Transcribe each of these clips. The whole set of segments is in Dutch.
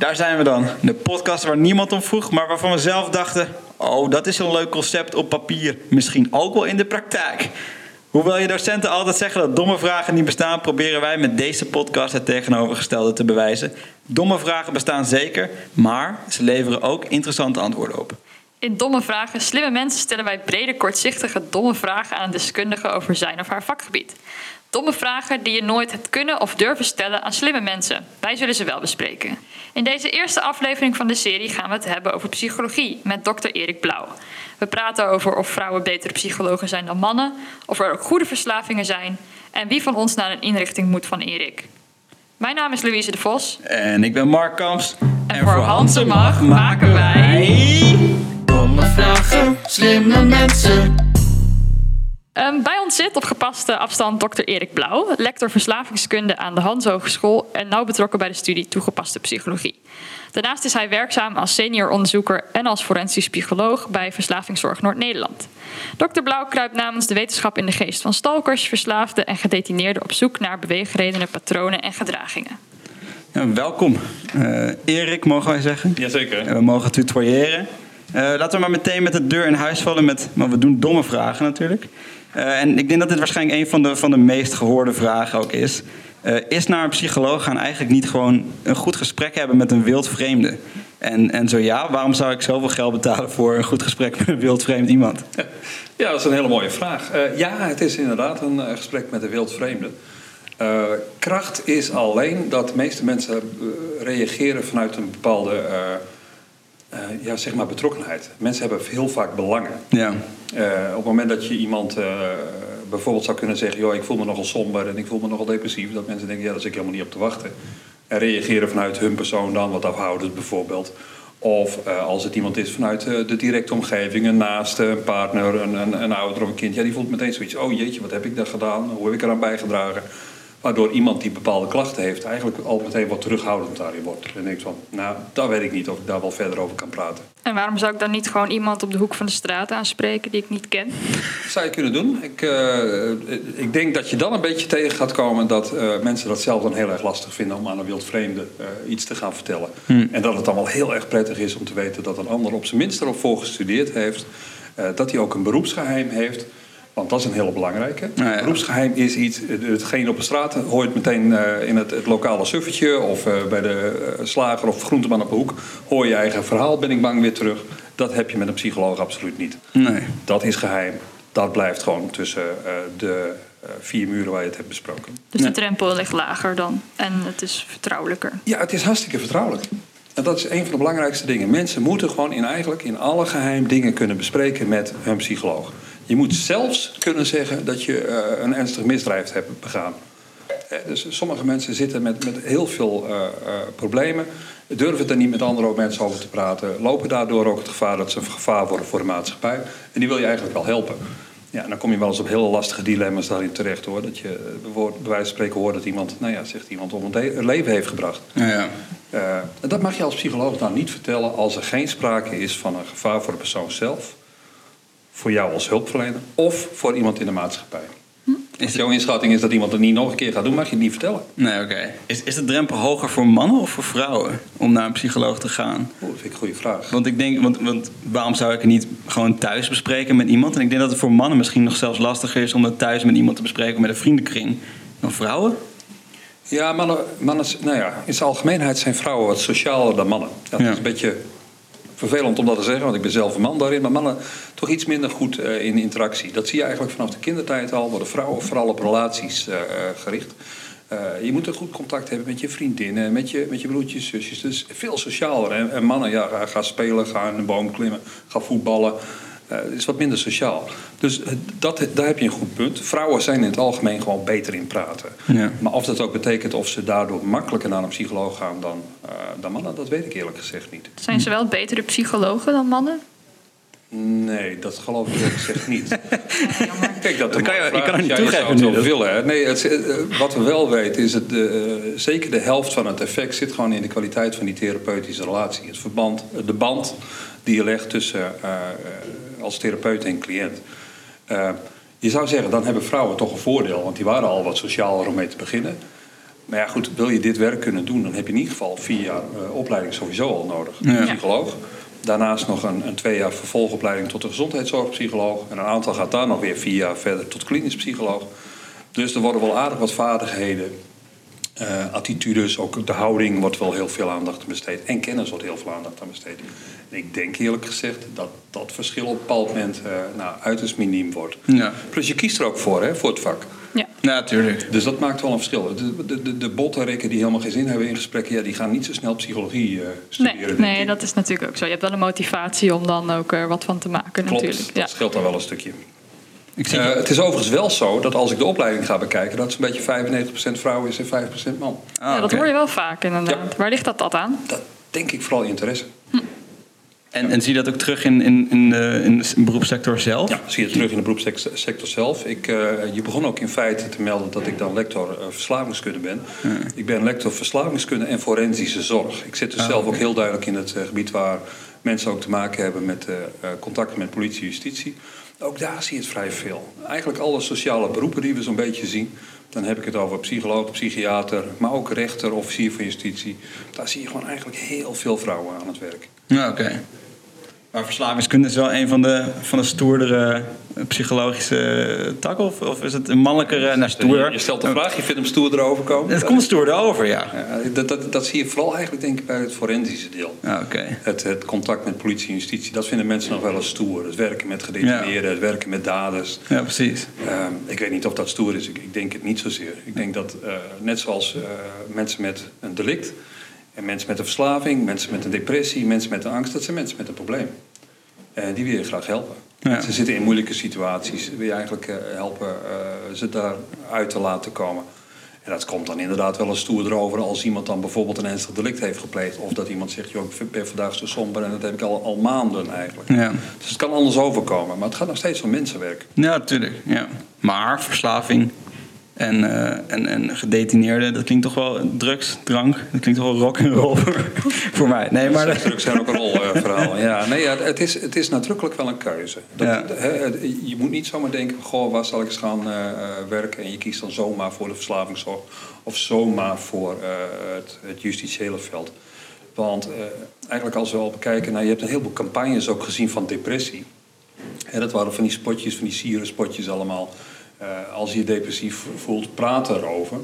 Daar zijn we dan. De podcast waar niemand om vroeg, maar waarvan we zelf dachten: oh, dat is een leuk concept op papier. Misschien ook wel in de praktijk. Hoewel je docenten altijd zeggen dat domme vragen niet bestaan, proberen wij met deze podcast het tegenovergestelde te bewijzen. Domme vragen bestaan zeker, maar ze leveren ook interessante antwoorden op. In Domme Vragen, Slimme Mensen stellen wij brede, kortzichtige, domme vragen aan een deskundige over zijn of haar vakgebied. Domme vragen die je nooit hebt kunnen of durven stellen aan slimme mensen. Wij zullen ze wel bespreken. In deze eerste aflevering van de serie gaan we het hebben over psychologie met dokter Erik Blauw. We praten over of vrouwen betere psychologen zijn dan mannen, of er ook goede verslavingen zijn en wie van ons naar een inrichting moet van Erik. Mijn naam is Louise de Vos. En ik ben Mark Kamps. En, voor Hans en Mag maken wij... Domme vragen, slimme mensen. Um, bij ons zit op gepaste afstand dokter Erik Blauw, lector verslavingskunde aan de Hans Hogeschool en nauw betrokken bij de studie toegepaste psychologie. Daarnaast is hij werkzaam als senior onderzoeker en als forensisch psycholoog bij Verslavingszorg Noord-Nederland. Dokter Blauw kruipt namens de wetenschap in de geest van stalkers, verslaafden en gedetineerden op zoek naar beweegredenen, patronen en gedragingen. Ja, welkom, uh, Erik, mogen wij zeggen. Jazeker. We mogen tutoyeren. Uh, laten we maar meteen met de deur in huis vallen met, maar we doen domme vragen natuurlijk. Uh, en ik denk dat dit waarschijnlijk een van de, van de meest gehoorde vragen ook is. Uh, is naar een psycholoog gaan eigenlijk niet gewoon een goed gesprek hebben met een wild vreemde? En, en zo ja, waarom zou ik zoveel geld betalen voor een goed gesprek met een wild vreemd iemand? Ja, dat is een hele mooie vraag. Uh, ja, het is inderdaad een gesprek met een wild vreemde. Uh, kracht is alleen dat de meeste mensen reageren vanuit een bepaalde uh, ja, zeg maar betrokkenheid. Mensen hebben heel vaak belangen. Ja. Uh, op het moment dat je iemand uh, bijvoorbeeld zou kunnen zeggen: joh, ik voel me nogal somber en ik voel me nogal depressief, dat mensen denken: ja, daar zit ik helemaal niet op te wachten. En reageren vanuit hun persoon dan, wat afhoudend bijvoorbeeld. Of uh, als het iemand is vanuit de directe omgeving, een naaste, een partner, een, een, een ouder of een kind, ja, die voelt meteen zoiets: oh jeetje, wat heb ik daar gedaan? Hoe heb ik eraan bijgedragen? Waardoor iemand die bepaalde klachten heeft, eigenlijk al meteen wat terughoudend daarin wordt. En denkt van, nou, dat weet ik niet of ik daar wel verder over kan praten. En waarom zou ik dan niet gewoon iemand op de hoek van de straat aanspreken die ik niet ken? Dat zou je kunnen doen. Ik, uh, ik denk dat je dan een beetje tegen gaat komen dat uh, mensen dat zelf dan heel erg lastig vinden om aan een wildvreemde uh, iets te gaan vertellen. Hmm. En dat het dan wel heel erg prettig is om te weten dat een ander op zijn minst erop voor gestudeerd heeft. dat hij ook een beroepsgeheim heeft. Want dat is een hele belangrijke. Ja, ja. Beroepsgeheim is iets, hetgeen op de straat hoor je het meteen uh, in het, het, lokale suffertje of uh, bij de uh, slager of groenteman op de hoek. Hoor je eigen verhaal, ben ik bang weer terug. Dat heb je met een psycholoog absoluut niet. Nee. Dat is geheim. Dat blijft gewoon tussen de vier muren waar je het hebt besproken. Dus de drempel ligt lager dan en het is vertrouwelijker. Ja, het is hartstikke vertrouwelijk. En dat is een van de belangrijkste dingen. Mensen moeten gewoon in, eigenlijk in alle geheim dingen kunnen bespreken met hun psycholoog. Je moet zelfs kunnen zeggen dat je uh, een ernstig misdrijf hebt begaan. Dus sommige mensen zitten met, met heel veel uh, uh, problemen, durven er niet met andere mensen over te praten, lopen daardoor ook het gevaar dat ze een gevaar worden voor de maatschappij. En die wil je eigenlijk wel helpen. Ja, dan kom je wel eens op hele lastige dilemma's daarin terecht hoor. Dat je bij wijze van spreken hoort dat iemand, nou ja, zegt iemand om een leven heeft gebracht. Ja, ja. Uh, dat mag je als psycholoog dan niet vertellen als er geen sprake is van een gevaar voor de persoon zelf voor jou als hulpverlener of voor iemand in de maatschappij. Hm? Als jouw inschatting is dat iemand het niet nog een keer gaat doen, mag je het niet vertellen. Nee, oké. Okay. Is, is de drempel hoger voor mannen of voor vrouwen om naar een psycholoog te gaan? Oeh, dat vind ik een goede vraag. Want ik denk, want, want waarom zou ik het niet gewoon thuis bespreken met iemand? En ik denk dat het voor mannen misschien nog zelfs lastiger is om het thuis met iemand te bespreken met een vriendenkring dan vrouwen. Ja, mannen, mannen nou ja, in zijn algemeenheid zijn vrouwen wat socialer dan mannen. Dat ja. is een beetje vervelend om dat te zeggen, want ik ben zelf een man daarin. Maar mannen toch iets minder goed uh, in interactie. Dat zie je eigenlijk vanaf de kindertijd al. Worden vrouwen vooral op relaties uh, gericht. Uh, je moet een goed contact hebben met je vriendinnen, met je, met je broertjes, zusjes. Dus veel socialer. En, en mannen, ja, ga, spelen, ga in een boom klimmen, ga voetballen. Uh, het is wat minder sociaal. Dus dat, daar heb je een goed punt. Vrouwen zijn in het algemeen gewoon beter in praten. Ja. Maar of dat ook betekent of ze daardoor makkelijker naar een psycholoog gaan dan, uh, dan mannen, dat weet ik eerlijk gezegd niet. Zijn ze wel betere psychologen dan mannen? Nee, dat geloof ik eerlijk gezegd niet. Kijk, dat, dat kan je, je kan het niet toegeven. Je het willen, hè? Nee, het, wat we wel weten is dat uh, zeker de helft van het effect zit gewoon in de kwaliteit van die therapeutische relatie. Het verband, de band die je legt tussen als therapeut en cliënt. Uh, je zou zeggen, dan hebben vrouwen toch een voordeel, want die waren al wat socialer om mee te beginnen. Maar ja, goed, wil je dit werk kunnen doen, dan heb je in ieder geval vier jaar eh, opleiding sowieso al nodig. Ja. Psycholoog. Daarnaast nog een, een twee jaar vervolgopleiding tot de gezondheidszorgpsycholoog. En een aantal gaat daar nog weer vier jaar verder tot klinisch psycholoog. Dus er worden wel aardig wat vaardigheden, eh, attitudes, ook de houding wordt wel heel veel aandacht aan besteed. En kennis wordt heel veel aandacht aan besteed. En ik denk eerlijk gezegd dat dat verschil op een bepaald moment eh, nou, uiterst miniem wordt. Ja. Plus je kiest er ook voor, hè, voor het vak. Ja. Ja, natuurlijk. Dus dat maakt wel een verschil. De, de, de, de bottenrekken die helemaal geen zin hebben in gesprekken, ja, die gaan niet zo snel psychologie eh, Nee, studeren. nee, ik. dat is natuurlijk ook zo. Je hebt wel een motivatie om dan ook er wat van te maken Klopt, natuurlijk. dat Ja. scheelt dan wel een stukje. Ik zie Eh, het is overigens wel zo dat als ik de opleiding ga bekijken, dat zo'n beetje 95% vrouw is en 5% man. Ah, ja, dat hoor je wel vaak inderdaad. Ja. Waar ligt dat, dat aan? Dat denk ik vooral interesse. En, en zie je dat ook terug in, in, in, de, in de beroepssector zelf? Ja, zie je terug in de beroepssector zelf. Ik, eh, je begon ook in feite te melden dat ik dan lector eh, verslavingskunde ben. Ik ben lector verslavingskunde en forensische zorg. Ik zit dus zelf ook heel duidelijk in het gebied waar mensen ook te maken hebben met contacten met politie en justitie. Ook daar zie je het vrij veel. Eigenlijk alle sociale beroepen die we zo'n beetje zien. Dan heb ik het over psycholoog, psychiater, maar ook rechter, officier van justitie. Daar zie je gewoon eigenlijk heel veel vrouwen aan het werk. Ja, oké. Maar verslavingskunde is wel een van de, van de stoerdere eh, psychologische takken? Of, of is het een mannelijkere... Nou, stoer. Je stelt de vraag, je vindt hem stoer erover komen. Het komt stoerder over, ja. Ja, dat, dat, dat zie je vooral eigenlijk denk ik bij het forensische deel. Ja, oké. Het, het contact met politie en justitie, dat vinden mensen nog wel eens stoer. Het werken met gedetineerden, het werken met daders. Ja, precies. Ehm, ik weet niet of dat stoer is, ik, ik denk het niet zozeer. Ik denk dat eh, net zoals eh, mensen met een delict... en mensen met een verslaving, mensen met een depressie, mensen met een angst... dat zijn mensen met een probleem. En die wil je graag helpen. Ja. Ze zitten in moeilijke situaties. Wil je eigenlijk eh, helpen eh, ze daaruit te laten komen. En dat komt dan inderdaad wel eens stoer erover als iemand dan bijvoorbeeld een ernstig delict heeft gepleegd. Of dat iemand zegt, joh, ik ben vandaag zo somber en dat heb ik al, al maanden eigenlijk. Ja. Dus het kan anders overkomen. Maar het gaat nog steeds om mensenwerk. Ja, natuurlijk. Ja. Maar verslaving en, eh, en, en gedetineerden, dat klinkt toch wel drugs, drank. Dat klinkt toch wel rock en roll voor, mij. Nee, maar Drugs zijn ook een rolverhaal. ja, nee, ja, het, is, het is nadrukkelijk wel een keuze. Dat, Ja. je moet niet zomaar denken, goh, waar zal ik eens gaan eh, eh, werken? En je kiest dan zomaar voor de verslavingszorg of zomaar voor het, het justitiële veld. Want eigenlijk als we al bekijken, nou, je hebt een heleboel campagnes ook gezien van depressie. En dat waren van die spotjes, van die sierenspotjes allemaal. Eh, als je je depressief voelt, praat erover.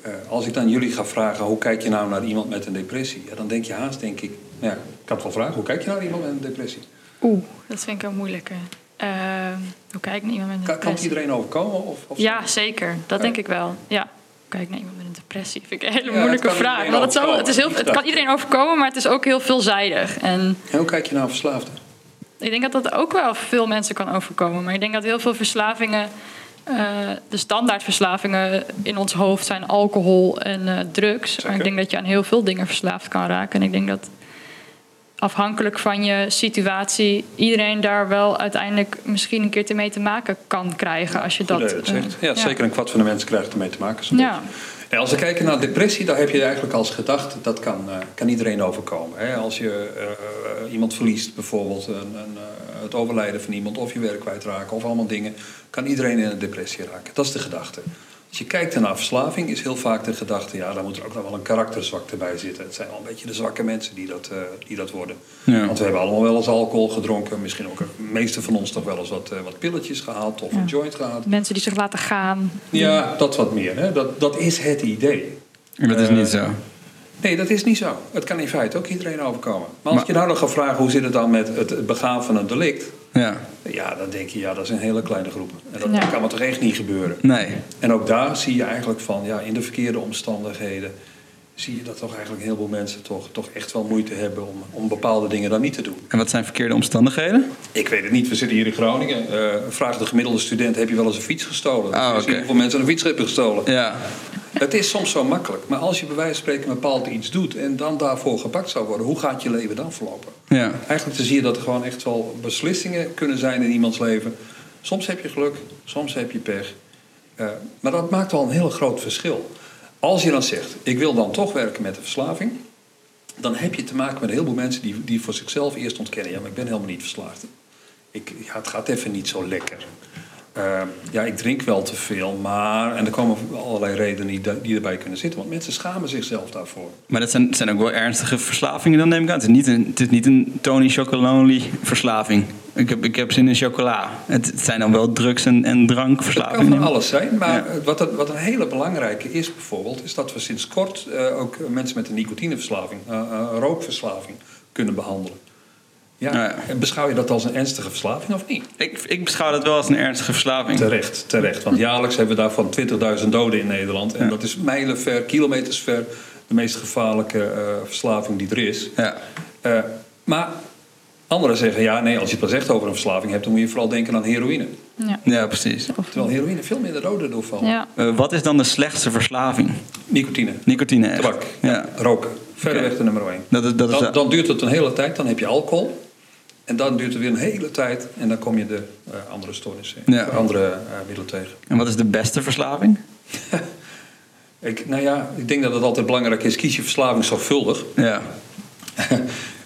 Eh, als ik dan jullie ga vragen, hoe kijk je nou naar iemand met een depressie? Ja, dan denk je haast, denk ik, nou ja, ik het wel vragen, hoe kijk je naar iemand met een depressie? Oeh, dat vind ik een moeilijke. Ehm, hoe kijk ik naar iemand met een Kan, kan het depressie? iedereen overkomen? Of, of Ja, zeker. Dat denk ik wel. Ja. Hoe Kijk naar iemand met een depressie. Vind ik een hele Ja, moeilijke vraag. Want het, zo, het, is heel, het kan iedereen overkomen, maar het is ook heel veelzijdig. En En hoe kijk je naar verslaafden? ik denk dat dat ook wel veel mensen kan overkomen. Maar ik denk dat heel veel verslavingen, eh, de standaardverslavingen in ons hoofd zijn alcohol en eh, drugs. Maar ik denk dat je aan heel veel dingen verslaafd kan raken. En ik denk dat afhankelijk van je situatie iedereen daar wel uiteindelijk misschien een keer te mee te maken kan krijgen. Als je dat. eh. Ja, zeker een kwart van de mensen krijgt ermee te maken. Ja. beetje. Als we kijken naar depressie, dan heb je eigenlijk als gedachte, dat kan, eh, kan iedereen overkomen. Hè? Als je eh, iemand verliest, bijvoorbeeld eh, het overlijden van iemand, of je werk kwijtraken, of allemaal dingen, kan iedereen in een depressie raken. Dat is de gedachte. Als je kijkt naar verslaving, is heel vaak de gedachte, ja, daar moet er ook nog wel een karakterzwakte bij zitten. Het zijn wel een beetje de zwakke mensen die dat, eh, die dat worden. Ja. Want we hebben allemaal wel eens alcohol gedronken, misschien ook de meeste van ons toch wel eens wat, eh, wat pilletjes gehad of een joint gehad. Mensen die zich laten gaan. Ja, dat wat meer. Hè? Dat, dat is het idee. dat is Eh, niet zo. Nee, dat is niet zo. Het kan in feite ook iedereen overkomen. Maar als Maar- je nou nog gaat vragen hoe zit het dan met het begaan van een delict... Ja. ja, dan denk je, ja, dat is een hele kleine groep. En dat Ja. kan maar toch echt niet gebeuren. Nee. En ook daar zie je eigenlijk van, ja, in de verkeerde omstandigheden... zie je dat toch eigenlijk een heleboel mensen toch, toch echt wel moeite hebben... Om, om bepaalde dingen dan niet te doen. En wat zijn verkeerde omstandigheden? Ik weet het niet, we zitten hier in Groningen. Eh vraag de gemiddelde student, heb je wel eens een fiets gestolen? Ah, Ik zie oké. Hoeveel mensen een fiets hebben gestolen? Ja. Het is soms zo makkelijk. Maar als je bij wijze van spreken bepaald iets doet... en dan daarvoor gepakt zou worden, hoe gaat je leven dan verlopen? Ja. Eigenlijk zie je dat er gewoon echt wel beslissingen kunnen zijn in iemands leven. Soms heb je geluk, soms heb je pech. Eh, maar dat maakt wel een heel groot verschil. Als je dan zegt, ik wil dan toch werken met de verslaving... dan heb je te maken met een heleboel mensen die, die voor zichzelf eerst ontkennen... ja, maar ik ben helemaal niet verslaafd. Ik, ja, het gaat even niet zo lekker. Eh, ja, ik drink wel te veel, maar... En er komen allerlei redenen die, die erbij kunnen zitten. Want mensen schamen zichzelf daarvoor. Maar dat zijn, zijn ook wel ernstige verslavingen, dan neem ik aan. Het is niet een, het is niet een Tony Chocolonely verslaving. Ik heb, ik heb zin in chocola. Het, het zijn dan wel drugs- en, en Het drankverslavingen. kan neem van alles zijn, maar Ja. wat, een, wat een hele belangrijke is bijvoorbeeld... is dat we sinds kort eh, ook mensen met een nicotineverslaving, eh, rookverslaving, kunnen behandelen. Ja, beschouw je dat als een ernstige verslaving of niet? Ik, ik beschouw dat wel als een ernstige verslaving. Terecht, terecht. Want jaarlijks hebben we daarvan 20.000 doden in Nederland. En Ja. dat is mijlenver, kilometers ver... de meest gevaarlijke eh, verslaving die er is. Ja. Eh, maar anderen zeggen, ja, nee, als je het pas echt over een verslaving hebt... dan moet je vooral denken aan heroïne. Ja. ja, precies. Terwijl heroïne veel minder doden doorvalt. Ja. Eh, wat is dan de slechtste verslaving? Nicotine, Nicotine. echt? tabak, Ja. roken. Verreweg Oké. de nummer één. Dat is, dat is, Dan, dan duurt het een hele tijd, dan heb je alcohol. En dan duurt het weer een hele tijd en dan kom je de eh, andere stoornissen, Ja. andere eh, middelen tegen. En wat is de beste verslaving? Ik, nou ja, ik denk dat het altijd belangrijk is, kies je verslaving zorgvuldig. Ja.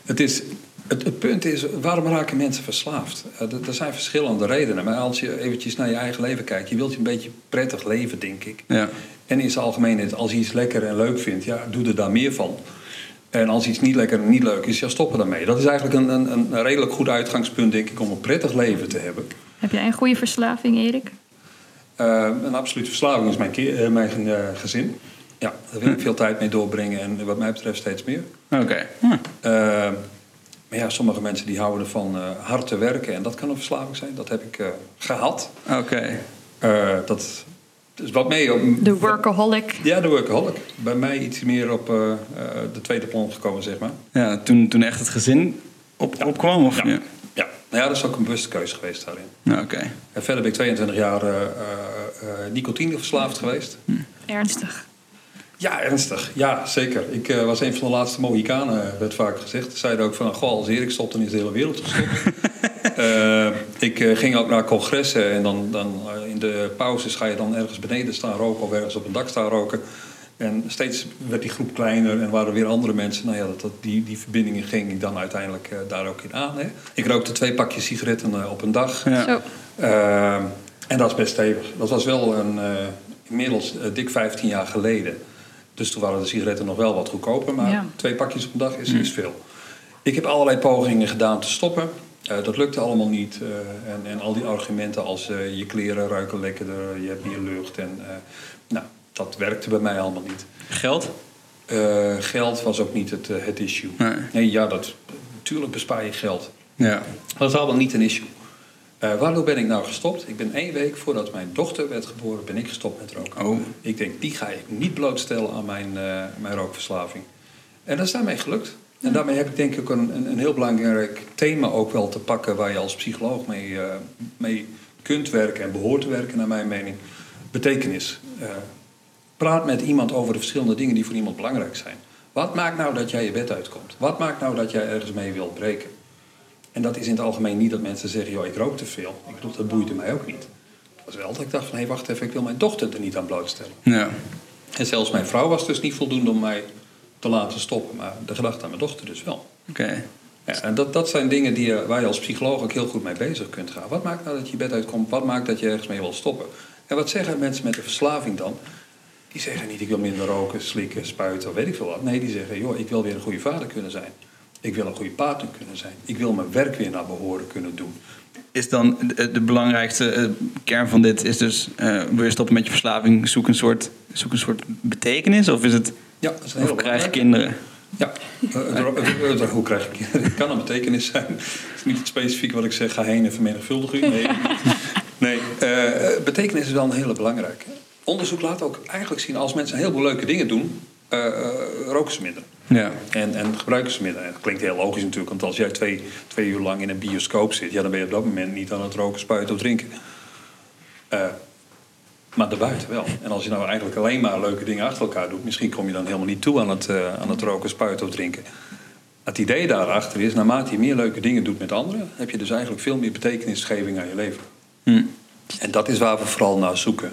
het, is, het, het punt is, waarom raken mensen verslaafd? Eh, er- er zijn verschillende redenen. Maar als je eventjes naar je eigen leven kijkt, je wilt je een beetje prettig leven, denk ik. Ja. En in zijn algemeenheid, als je iets lekker en leuk vindt, ja, doe er daar meer van. En als iets niet lekker en niet leuk is, ja, stoppen daarmee. Dat is eigenlijk een, een, een redelijk goed uitgangspunt, denk ik, om een prettig leven te hebben. Heb jij een goede verslaving, Erik? Eh, een absolute verslaving is mijn, eh, mijn eh, gezin. Ja, daar wil ik veel tijd mee doorbrengen en wat mij betreft steeds meer. Oké. Hm. Maar ja, sommige mensen die houden eh, hard te werken en dat kan een verslaving zijn. Dat heb ik eh, gehad. Oké. Eh, dat is wat mee. De workaholic. Ja, de workaholic. Bij mij iets meer op eh, eh, de tweede plan gekomen, zeg maar. Ja, toen, toen echt het gezin op, opkwam? Of? Ja. Ja. Ja. Nou ja, dat is ook een bewuste keuze geweest daarin. Nou, Oké. En verder ben ik 22 jaar eh, eh, eh, nicotine verslaafd geweest. Ernstig. Ja, ernstig. Ja, zeker. Ik eh, was een van de laatste Mohikanen, werd vaak gezegd. Ze zeiden ook van, goh, als Erik stopt, dan is de hele wereld gestopt. Ik eh, ging ook naar congressen en dan, dan eh, in de pauzes ga je dan ergens beneden staan roken of ergens op een dak staan roken. En steeds werd die groep kleiner en waren er weer andere mensen. Nou ja, dat, dat, die, die verbindingen ging ik dan uiteindelijk eh, daar ook in aan. Hè. Ik rookte twee pakjes sigaretten op een dag. Ja. Zo. En dat is best stevig. Dat was wel een, eh, inmiddels dik 15 jaar geleden. Dus toen waren de sigaretten nog wel wat goedkoper. Maar Ja. twee pakjes op een dag is, is veel. Ik heb allerlei pogingen gedaan te stoppen. Eh, dat lukte allemaal niet. eh, en, en al die argumenten als eh, je kleren ruiken lekkerder, je hebt meer lucht. En, nou, dat werkte bij mij allemaal niet. Geld? Geld was ook niet het, het issue. Nee. ja, dat, natuurlijk bespaar je geld. Ja. Dat is allemaal niet een issue. Waardoor ben ik nou gestopt? Ik ben één week voordat mijn dochter werd geboren, ben ik gestopt met roken. Oh. Ik denk, die ga ik niet blootstellen aan mijn, mijn rookverslaving. En dat is daarmee gelukt. En daarmee heb ik denk ik een, een, een heel belangrijk thema ook wel te pakken... waar je als psycholoog mee, eh, mee kunt werken en behoort te werken, naar mijn mening. Betekenis. Eh, praat met iemand over de verschillende dingen die voor iemand belangrijk zijn. Wat maakt nou dat jij je bed uitkomt? Wat maakt nou dat jij ergens mee wilt breken? En dat is in het algemeen niet dat mensen zeggen, joh, ik rook te veel. Ik bedoel, dat boeide mij ook niet. Het was wel dat ik dacht van, hé, wacht even, ik wil mijn dochter er niet aan blootstellen. Ja. En zelfs mijn vrouw was dus niet voldoende om mij te laten stoppen. Maar de gedachte aan mijn dochter dus wel. Oké. Ja, en dat, dat zijn dingen die, je- waar je als psycholoog ook heel goed mee bezig kunt gaan. Wat maakt nou dat je je bed uitkomt? Wat maakt dat je ergens mee wil stoppen? En wat zeggen mensen met een verslaving dan? Die zeggen niet, ik wil minder roken, slikken, spuiten, of weet ik veel wat. Nee, die zeggen, joh, ik wil weer een goede vader kunnen zijn. Ik wil een goede partner kunnen zijn. Ik wil mijn werk weer naar behoren kunnen doen. Is dan de, de belangrijkste eh, kern van dit is dus... eh, wil je stoppen met je verslaving, zoek een soort, zoek een soort betekenis? Of is het... Ja, dat is een hele Of krijg kinderen? Ja, eh, hoe krijg ik Het kan een betekenis zijn. Het is niet het specifiek wat ik zeg, ga heen en vermenigvuldig u. Nee, nee eh, eh, betekenis is wel een hele belangrijke. Onderzoek laat ook eigenlijk zien, als mensen een heleboel leuke dingen doen, roken ze minder. Ja. En, en gebruiken ze minder. En dat klinkt heel logisch natuurlijk, want als jij twee, twee uur lang in een bioscoop zit, ja, dan ben je op dat moment niet aan het roken, spuiten of drinken. Maar daarbuiten wel. En als je nou eigenlijk alleen maar leuke dingen achter elkaar doet, misschien kom je dan helemaal niet toe aan het, eh, aan het roken, spuiten of drinken. Het idee daarachter is, naarmate je meer leuke dingen doet met anderen, heb je dus eigenlijk veel meer betekenisgeving aan je leven. Hm. En dat is waar we vooral naar zoeken.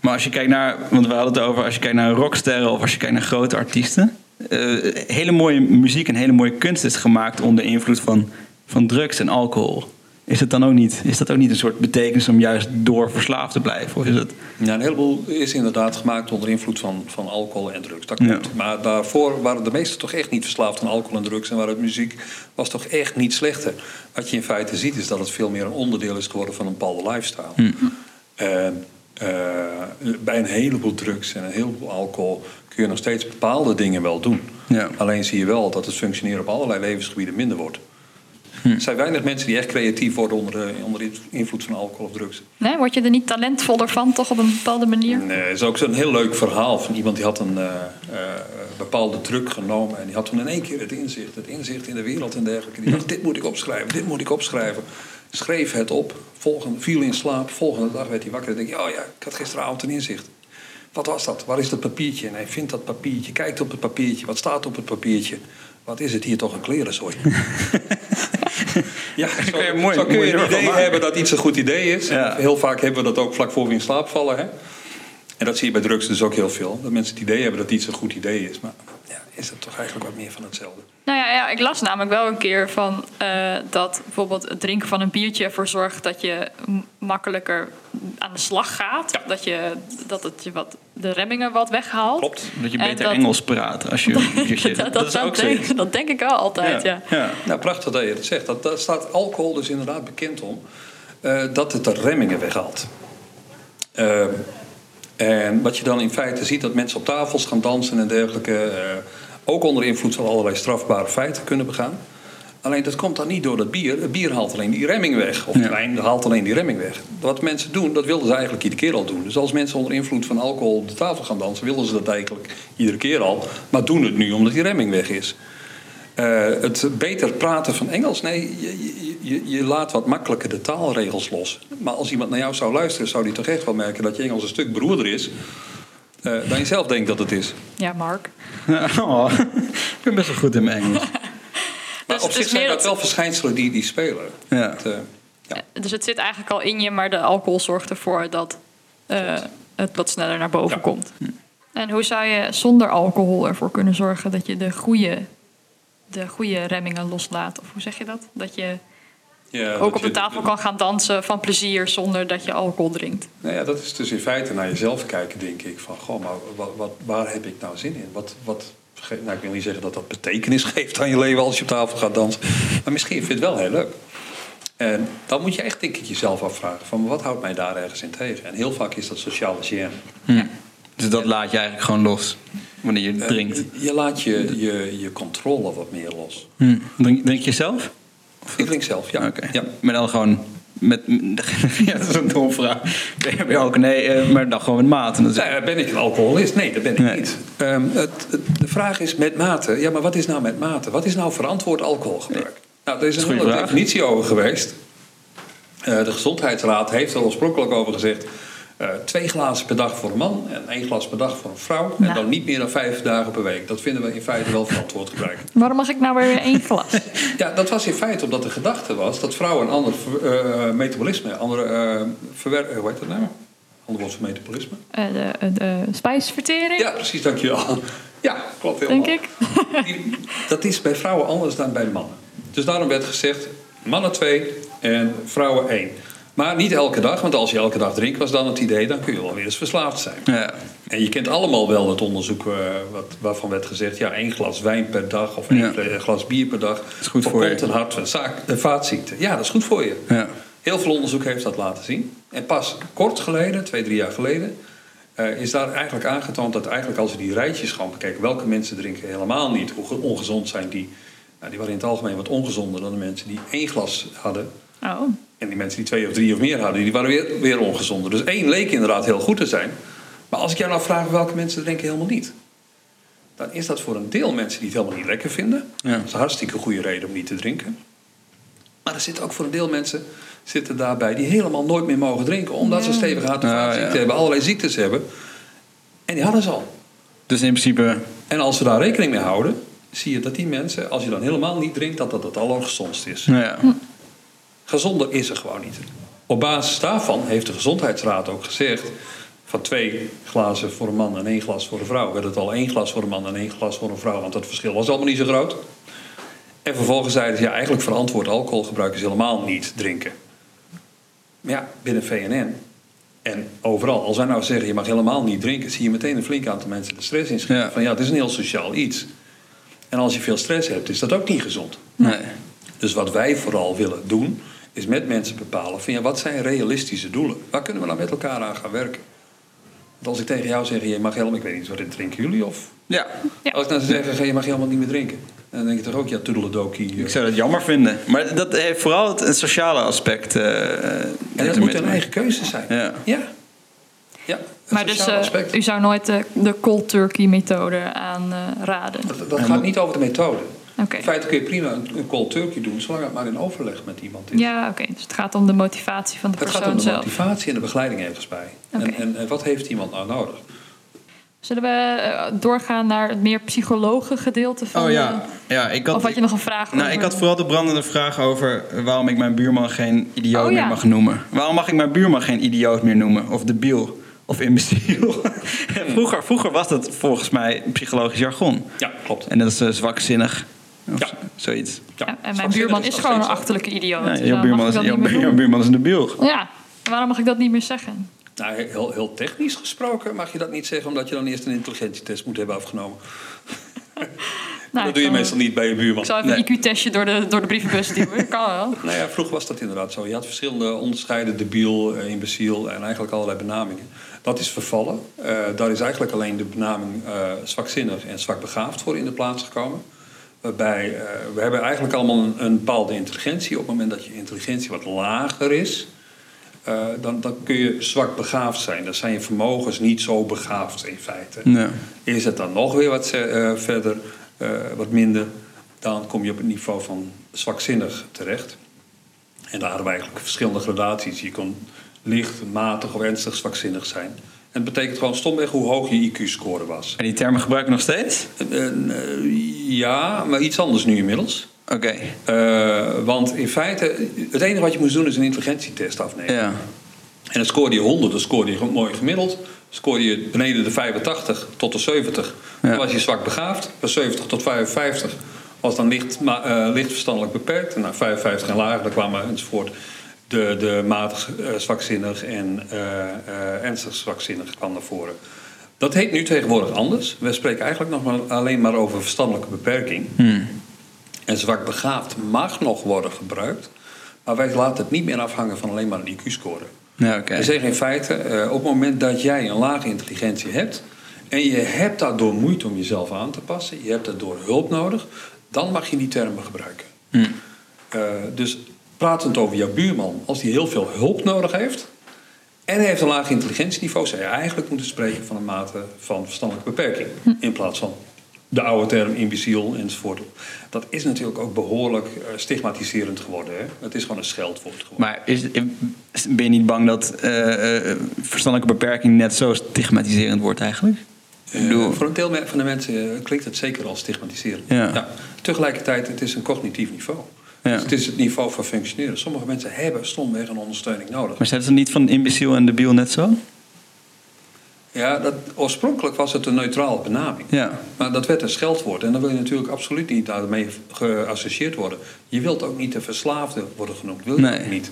Maar als je kijkt naar, want we hadden het over, als je kijkt naar rocksterren of als je kijkt naar grote artiesten. eh, hele mooie muziek en hele mooie kunst is gemaakt onder invloed van, van drugs en alcohol. Is, het dan ook niet, is dat ook niet een soort betekenis om juist door verslaafd te blijven? Of is het... Ja, een heleboel is inderdaad gemaakt onder invloed van, van alcohol en drugs. Dat Ja. klopt. Maar daarvoor waren de meesten toch echt niet verslaafd aan alcohol en drugs. En waar het muziek was toch echt niet slechter. Wat je in feite ziet is dat het veel meer een onderdeel is geworden van een bepaalde lifestyle. En, eh, bij een heleboel drugs en een heleboel alcohol kun je nog steeds bepaalde dingen wel doen. Ja. Alleen zie je wel dat het functioneren op allerlei levensgebieden minder wordt. Er zijn weinig mensen die echt creatief worden onder, onder invloed van alcohol of drugs. Nee, word je er niet talentvoller van, toch op een bepaalde manier? Nee, het is ook zo'n heel leuk verhaal van iemand die had een eh, eh, bepaalde druk genomen. En die had toen in één keer het inzicht, het inzicht in de wereld en dergelijke. Die dacht, dit moet ik opschrijven, dit moet ik opschrijven. Schreef het op, volgende, viel in slaap. Volgende dag werd hij wakker en denk je, oh ja, ik had gisteravond een inzicht. Wat was dat? Waar is dat papiertje? En hij vindt dat papiertje, kijkt op het papiertje. Wat staat op het papiertje? Wat is het hier toch een klerenzooi? ja, zo, kun je mooi- zo kun je een ervan idee hebben dat iets een goed idee is. Heel vaak hebben we dat ook vlak voor we in slaap vallen. Hè? En dat zie je bij drugs dus ook heel veel. Dat mensen het idee hebben dat iets een goed idee is. Maar ja, is dat toch eigenlijk wat meer van hetzelfde? Nou ja, ja, ik las namelijk wel een keer van eh, dat bijvoorbeeld het drinken van een biertje ervoor zorgt dat je makkelijker aan de slag gaat. Ja. Dat, je, dat het je wat, de remmingen wat weghaalt. Klopt. Dat je beter dat- Engels praat als je een biertje... Dat, dat, is ook denk, zoiets. dat denk ik wel altijd, ja. ja. Nou, prachtig dat je dat zegt. Dat, daar staat alcohol dus inderdaad bekend om. eh, dat het de remmingen weghaalt. Eh, en wat je dan in feite ziet, dat mensen op tafels gaan dansen en dergelijke... eh, ook onder invloed van allerlei strafbare feiten kunnen begaan. Alleen dat komt dan niet door dat bier. Het bier haalt alleen die remming weg. Of Ja. de wijn haalt alleen die remming weg. Wat mensen doen, dat wilden ze eigenlijk iedere keer al doen. Dus als mensen onder invloed van alcohol op de tafel gaan dansen... willen ze dat eigenlijk iedere keer al. Maar doen het nu omdat die remming weg is. Eh, het beter praten van Engels. Nee, je, je, je, laat wat makkelijker de taalregels los. Maar als iemand naar jou zou luisteren, zou die toch echt wel merken dat je Engels een stuk beroerder is. eh, dan je zelf denkt dat het is. Ja, Mark. Oh, ik ben best wel goed in mijn Engels. Maar Dus op zich zijn meer dat wel verschijnselen die, die spelen. Ja. Het, eh, ja. Eh, Dus het zit eigenlijk al in je, maar de alcohol zorgt ervoor dat eh, het wat sneller naar boven Ja. komt. En hoe zou je zonder alcohol ervoor kunnen zorgen dat je de goede, de goede remmingen loslaat? Of hoe zeg je dat? Dat je Ja, ook op de tafel kan gaan dansen van plezier zonder dat je alcohol drinkt. Nou ja, dat is dus in feite naar jezelf kijken, denk ik. Van, goh, maar wat, wat, waar heb ik nou zin in? Wat, wat, nou, ik wil niet zeggen dat dat betekenis geeft aan je leven als je op tafel gaat dansen. Maar misschien vind je het wel heel leuk. En dan moet je echt denk ik jezelf afvragen van wat houdt mij daar ergens in tegen? En heel vaak is dat sociale gêne. Dus dat laat je eigenlijk gewoon los wanneer je drinkt. Eh, Je laat je, je, je controle wat meer los. Hm. Drink, drink je zelf? Ik zelf, ja. Ja. Maar dan gewoon met... ja, dat is een domme vraag. Ben je- ben je ook? Nee, eh, maar dan gewoon met dat is- Nou, ben ik een alcoholist? Nee, dat ben ik Nee. niet. Ehm, het, het- de vraag is met mate. Ja, maar wat is nou met mate? Wat is nou verantwoord alcoholgebruik? Nou, er is een hele definitie over geweest. Eh, de Gezondheidsraad heeft er oorspronkelijk over gezegd... eh, twee glazen per dag voor een man en één glas per dag voor een vrouw. En Nou. dan niet meer dan vijf dagen per week. Dat vinden we in feite wel verantwoord gebruik. Waarom mag ik nou weer één glas? Ja, dat was in feite omdat de gedachte was dat vrouwen een ander ver- eh, metabolisme, andere uh, verwer- eh, hoe heet dat nou? Ander woord voor metabolisme? Eh, de, de spijsvertering, Ja, precies, dankjewel. Ja, klopt helemaal. denk ik. Dat is bij vrouwen anders dan bij mannen. Dus daarom werd gezegd, mannen twee en vrouwen één. Maar niet elke dag, want als je elke dag drinkt was dan het idee... dan kun je wel weer eens verslaafd zijn. Ja. En je kent allemaal wel het onderzoek eh, wat, waarvan werd gezegd... ja, één glas wijn per dag of één Ja. glas bier per dag... is goed voor je. voorkomt een hart- en vaatziekte. Ja, dat is goed voor je. Ja. Heel veel onderzoek heeft dat laten zien. En pas kort geleden, twee, drie jaar geleden... eh, is daar eigenlijk aangetoond dat eigenlijk als we die rijtjes gaan bekijken... welke mensen drinken helemaal niet, hoe ge- ongezond zijn die... Nou, die waren in het algemeen wat ongezonder dan de mensen die één glas hadden. Oh, En die mensen die twee of drie of meer hadden, die waren weer, weer ongezonder. Dus één leek inderdaad heel goed te zijn. Maar als ik jou nou vraag welke mensen drinken helemaal niet... dan is dat voor een deel mensen die het helemaal niet lekker vinden. Ja. Dat is een hartstikke goede reden om niet te drinken. Maar er zitten ook voor een deel mensen zitten daarbij die helemaal nooit meer mogen drinken... omdat ze stevig hart- en Ja, hebben, allerlei ziektes hebben. En die hadden ze al. Dus in principe... En als we daar rekening mee houden, zie je dat die mensen... als je dan helemaal niet drinkt, dat dat het allergezondst is. Ja. Gezonder is er gewoon niet. Op basis daarvan heeft de Gezondheidsraad ook gezegd... van twee glazen voor een man en één glas voor een vrouw... werd het al één glas voor een man en één glas voor een vrouw... want dat verschil was allemaal niet zo groot. En vervolgens zeiden ze, ja, eigenlijk verantwoord alcoholgebruik is helemaal niet drinken. Maar ja, binnen VNN en overal, als wij nou zeggen je mag helemaal niet drinken, zie je meteen een flink aantal mensen de stress inschieten. Ja. Van ja, het is een heel sociaal iets. En als je veel stress hebt, is dat ook niet gezond. Nee. Dus wat wij vooral willen doen, is met mensen bepalen van ja, wat zijn realistische doelen? Waar kunnen we nou met elkaar aan gaan werken? Want als ik tegen jou zeg, je mag helemaal, ik weet niet, wat drinken jullie? Of Ja, Ja. als ik nou zou zeggen, je mag helemaal niet meer drinken. Dan denk je toch ook, ja, toedeledokie. ik zou dat jammer vinden. Maar dat heeft vooral het, het sociale aspect. eh, En dat moet een eigen keuze zijn. Ja. Ja. ja het Maar dus eh, aspect. u zou nooit de, de cold turkey methode aanraden? Dat, dat gaat niet over de methode. Oké. In feite kun je prima een, een cold turkey doen, zolang het maar in overleg met iemand is. Ja, oké. Dus het gaat om de motivatie van de Het persoon gaat om de zelf. motivatie en de begeleiding ergens bij. Oké. En, en, en wat heeft iemand nou nodig? Zullen we eh, doorgaan naar het meer psychologen gedeelte van... Oh ja, de- ja ik had, of had je nog een vraag Nou, over- ik had vooral de brandende vraag over waarom ik mijn buurman geen idioot Oh, meer ja. mag noemen. Waarom mag ik mijn buurman geen idioot meer noemen? Of debiel? Of imbeciel? vroeger, vroeger was dat volgens mij psychologisch jargon. Ja, klopt. En dat is eh, zwakzinnig. Of Ja. zoiets. Ja, en mijn buurman is gewoon een achterlijke idioot. Ja, jouw, buurman is, jouw, buurman is een debiel. Ja, waarom mag ik dat niet meer zeggen? Nou, heel, heel technisch gesproken mag je dat niet zeggen... omdat je dan eerst een intelligentietest moet hebben afgenomen. Nou, dat doe je meestal niet bij je buurman. Ik zal even Nee. een IQ-testje door de, door de brievenbus duwen. Kan wel. Nou ja, vroeger was dat inderdaad zo. Je had verschillende onderscheiden, debiel, imbeciel en eigenlijk allerlei benamingen. Dat is vervallen. Eh, daar is eigenlijk alleen de benaming eh, zwakzinnig en zwakbegaafd voor in de plaats gekomen. Waarbij eh, we hebben eigenlijk allemaal een, een bepaalde intelligentie. Op het moment dat je intelligentie wat lager is, eh, dan, dan kun je zwak begaafd zijn. Dan zijn je vermogens niet zo begaafd in feite. Nee. Is het dan nog weer wat eh, verder, wat minder, dan kom je op het niveau van zwakzinnig terecht. En daar hadden we eigenlijk verschillende gradaties. Je kon licht, matig of ernstig zwakzinnig zijn. En het betekent gewoon stomweg hoe hoog je IQ-score was. En die termen gebruik ik nog steeds? Eh, eh, ja, maar iets anders nu inmiddels. Oké. Eh, want in feite, het enige wat je moest doen is een intelligentietest afnemen. Ja. En dan scoorde je 100, dan scoorde je mooi gemiddeld. Scoorde je beneden de 85 tot de 70, Ja. dan was je zwak begaafd. Van 70 tot 55 was dan licht, licht verstandelijk beperkt. En naar 55 en lager, dan kwamen enzovoort de, de matig eh, zwakzinnig en eh, eh, ernstig zwakzinnig kwam naar voren. Dat heet nu tegenwoordig anders. We spreken eigenlijk nog maar alleen maar over verstandelijke beperking. En zwak begaafd mag nog worden gebruikt. Maar wij laten het niet meer afhangen van alleen maar een IQ-score. Ja, oké. We zeggen in feite, op het moment dat jij een lage intelligentie hebt... en je hebt daardoor moeite om jezelf aan te passen... je hebt daardoor hulp nodig... dan mag je die termen gebruiken. Eh, dus pratend over jouw buurman... als die heel veel hulp nodig heeft... en hij heeft een laag intelligentieniveau... zou je eigenlijk moeten spreken van een mate van verstandelijke beperking... in plaats van de oude term imbeciel enzovoort. Dat is natuurlijk ook behoorlijk eh, stigmatiserend geworden. Hè? Het is gewoon een scheldwoord geworden. Maar is, ben je niet bang dat eh, eh, verstandelijke beperking net zo stigmatiserend wordt eigenlijk? Eh, voor een deel van de mensen eh, klinkt het zeker als stigmatiserend. Ja. Tegelijkertijd, het is een cognitief niveau. Ja. Dus het is het niveau van functioneren. Sommige mensen hebben stomweg een ondersteuning nodig. Maar zijn ze niet van imbeciel en debiel net zo? Ja, dat, oorspronkelijk was het een neutrale benaming. Ja. Maar dat werd een scheldwoord. En dan wil je natuurlijk absoluut niet daarmee geassocieerd worden. Je wilt ook niet de verslaafde worden genoemd. Wil je Nee. ook niet.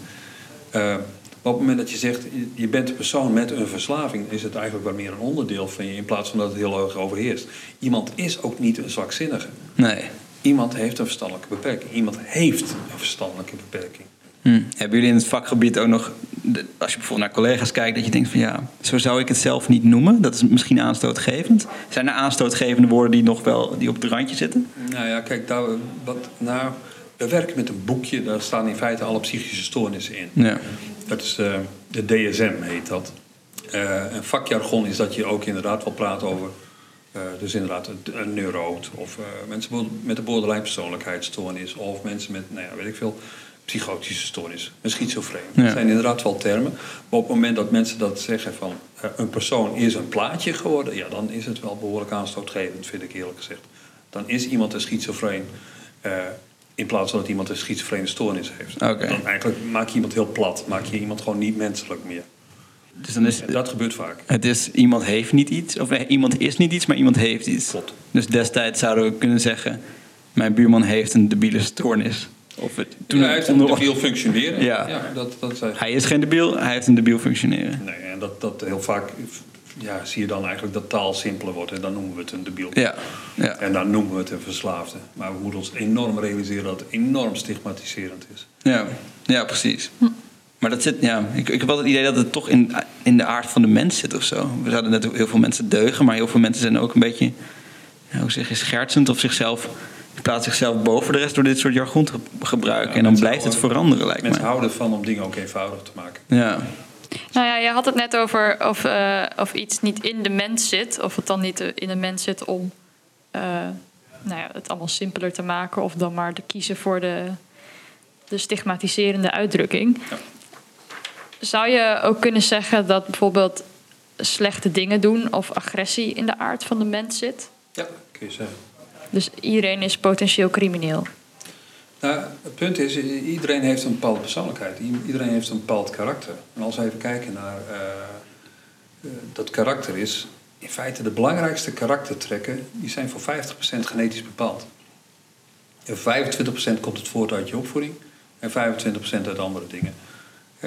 Eh, op het moment dat je zegt, je- je bent een persoon met een verslaving... is het eigenlijk wel meer een onderdeel van je... in plaats van dat het heel erg overheerst. Iemand is ook niet een zwakzinnige. Nee. Iemand heeft een verstandelijke beperking. Iemand heeft een verstandelijke beperking. Hm. Hebben jullie in het vakgebied ook nog, de- als je bijvoorbeeld naar collega's kijkt, dat je denkt van ja, zo zou ik het zelf niet noemen? Dat is misschien aanstootgevend. Zijn er aanstootgevende woorden die nog wel die op het randje zitten? Nou ja, kijk, daar, wat, nou, we werken met een boekje. Daar staan in feite alle psychische stoornissen in. Ja. Dat is eh, de DSM, heet dat. Eh een vakjargon is dat je ook inderdaad wel praat over... eh, dus inderdaad een, neuroot of eh, mensen met een borderline persoonlijkheidsstoornis... of mensen met, nou ja, weet ik veel, psychotische stoornis, een schizofreen. Ja. Dat zijn inderdaad wel termen. Maar op het moment dat mensen dat zeggen van... eh, een persoon is een plaatje geworden... ja, dan is het wel behoorlijk aanstootgevend, vind ik eerlijk gezegd. Dan is iemand een schizofreen... in plaats van dat iemand een schizofrene stoornis heeft. Dan eigenlijk maak je iemand heel plat. Maak je iemand gewoon niet menselijk meer. Dus dan is dat gebeurt vaak. het is iemand heeft niet iets, of iemand is niet iets, maar iemand heeft iets. Klopt. Dus destijds zouden we kunnen zeggen, mijn buurman heeft een debiele stoornis. Of het, Toen hij heeft een onder- debiel functioneren. Ja. dat, dat is eigenlijk- Hij is geen debiel, hij heeft een debiel functioneren. Nee, en dat, dat heel vaak ja, zie je dan eigenlijk dat taal simpeler wordt. En dan noemen we het een debiel. Ja, ja. En dan noemen we het een verslaafde. Maar we moeten ons enorm realiseren dat het enorm stigmatiserend is. Ja, ja precies. Maar dat zit, ja, ik, ik heb altijd het idee dat het toch in, in de aard van de mens zit of zo. We zouden net ook heel veel mensen deugen, maar heel veel mensen zijn ook een beetje, ja, hoe zeg je, schertsend of zichzelf, die plaatsen zichzelf boven de rest door dit soort jargon te gebruiken. Ja, en dan mensen blijft het veranderen, lijkt Mensen mij. houden ervan om dingen ook eenvoudig te maken. Ja, Nou ja, je had het net over of, eh, of iets niet in de mens zit. Of het dan niet eh, in de mens zit om eh, nou ja, het allemaal simpeler te maken. Of dan maar te kiezen voor de, de stigmatiserende uitdrukking. Ja. Zou je ook kunnen zeggen dat bijvoorbeeld slechte dingen doen of agressie in de aard van de mens zit? Ja, kun je zeggen. Dus iedereen is potentieel crimineel. Nou, het punt is, iedereen heeft een bepaalde persoonlijkheid. Iedereen heeft een bepaald karakter. En als we even kijken naar eh, eh, dat karakter is... in feite de belangrijkste karaktertrekken... die zijn voor 50% genetisch bepaald. En 25% komt het voort uit je opvoeding... en 25% uit andere dingen.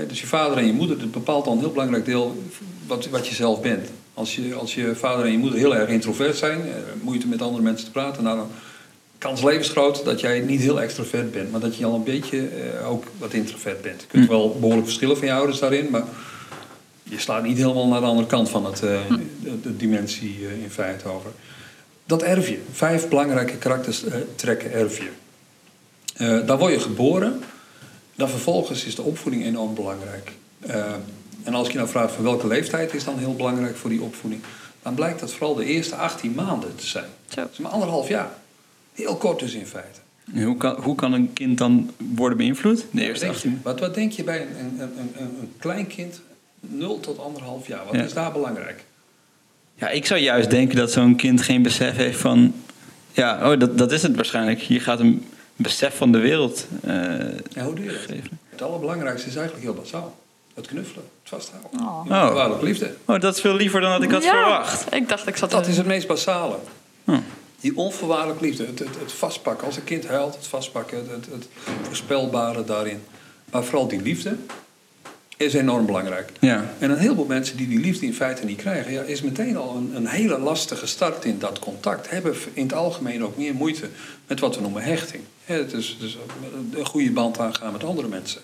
Dus je vader en je moeder, dat bepaalt al een heel belangrijk deel... wat, wat je zelf bent. Als je, als je vader en je moeder heel erg introvert zijn... eh, moeite met andere mensen te praten... Nou, dan kans levensgroot dat jij niet heel extrovert bent, maar dat je al een beetje eh, ook wat introvert bent. Je kunt wel behoorlijk verschillen van je ouders daarin, maar je slaat niet helemaal naar de andere kant van het, eh, de, de dimensie eh, in feite over. Dat erf je. Vijf belangrijke karaktertrekken erf je. Daar word je geboren. Dan vervolgens is de opvoeding enorm belangrijk. Eh, en als je nou vraagt van welke leeftijd is dan heel belangrijk voor die opvoeding, dan blijkt dat vooral de eerste 18 maanden te zijn. Zo. Dat is maar anderhalf jaar. Heel kort dus in feite. Hoe kan, hoe kan een kind dan worden beïnvloed? De eerste Wat denk je, 18. wat, wat denk je bij een, een, een, een, een klein kind, 0 tot anderhalf jaar? Wat Ja. is daar belangrijk? Ja, ik zou juist denken dat zo'n kind geen besef heeft van... Ja, oh, dat, dat is het waarschijnlijk. Hier gaat een besef van de wereld eh, hoe doe je dat? Het allerbelangrijkste is eigenlijk heel basaal. Het knuffelen, het vasthouden. Oh. Onvoorwaardelijke liefde. Oh, dat is veel liever dan dat ik had ja, verwacht. Ik dacht ik zat Dat is het meest basale. Hm. Die onvoorwaardelijke liefde, het, het, het vastpakken. Als een kind huilt, het vastpakken, het, het, het voorspelbare daarin. Maar vooral die liefde is enorm belangrijk. Ja. En een heleboel mensen die die liefde in feite niet krijgen, ja, is meteen al een, een hele lastige start in dat contact. Hebben in het algemeen ook meer moeite met wat we noemen hechting. Hè, dus, een goede band aangaan met andere mensen.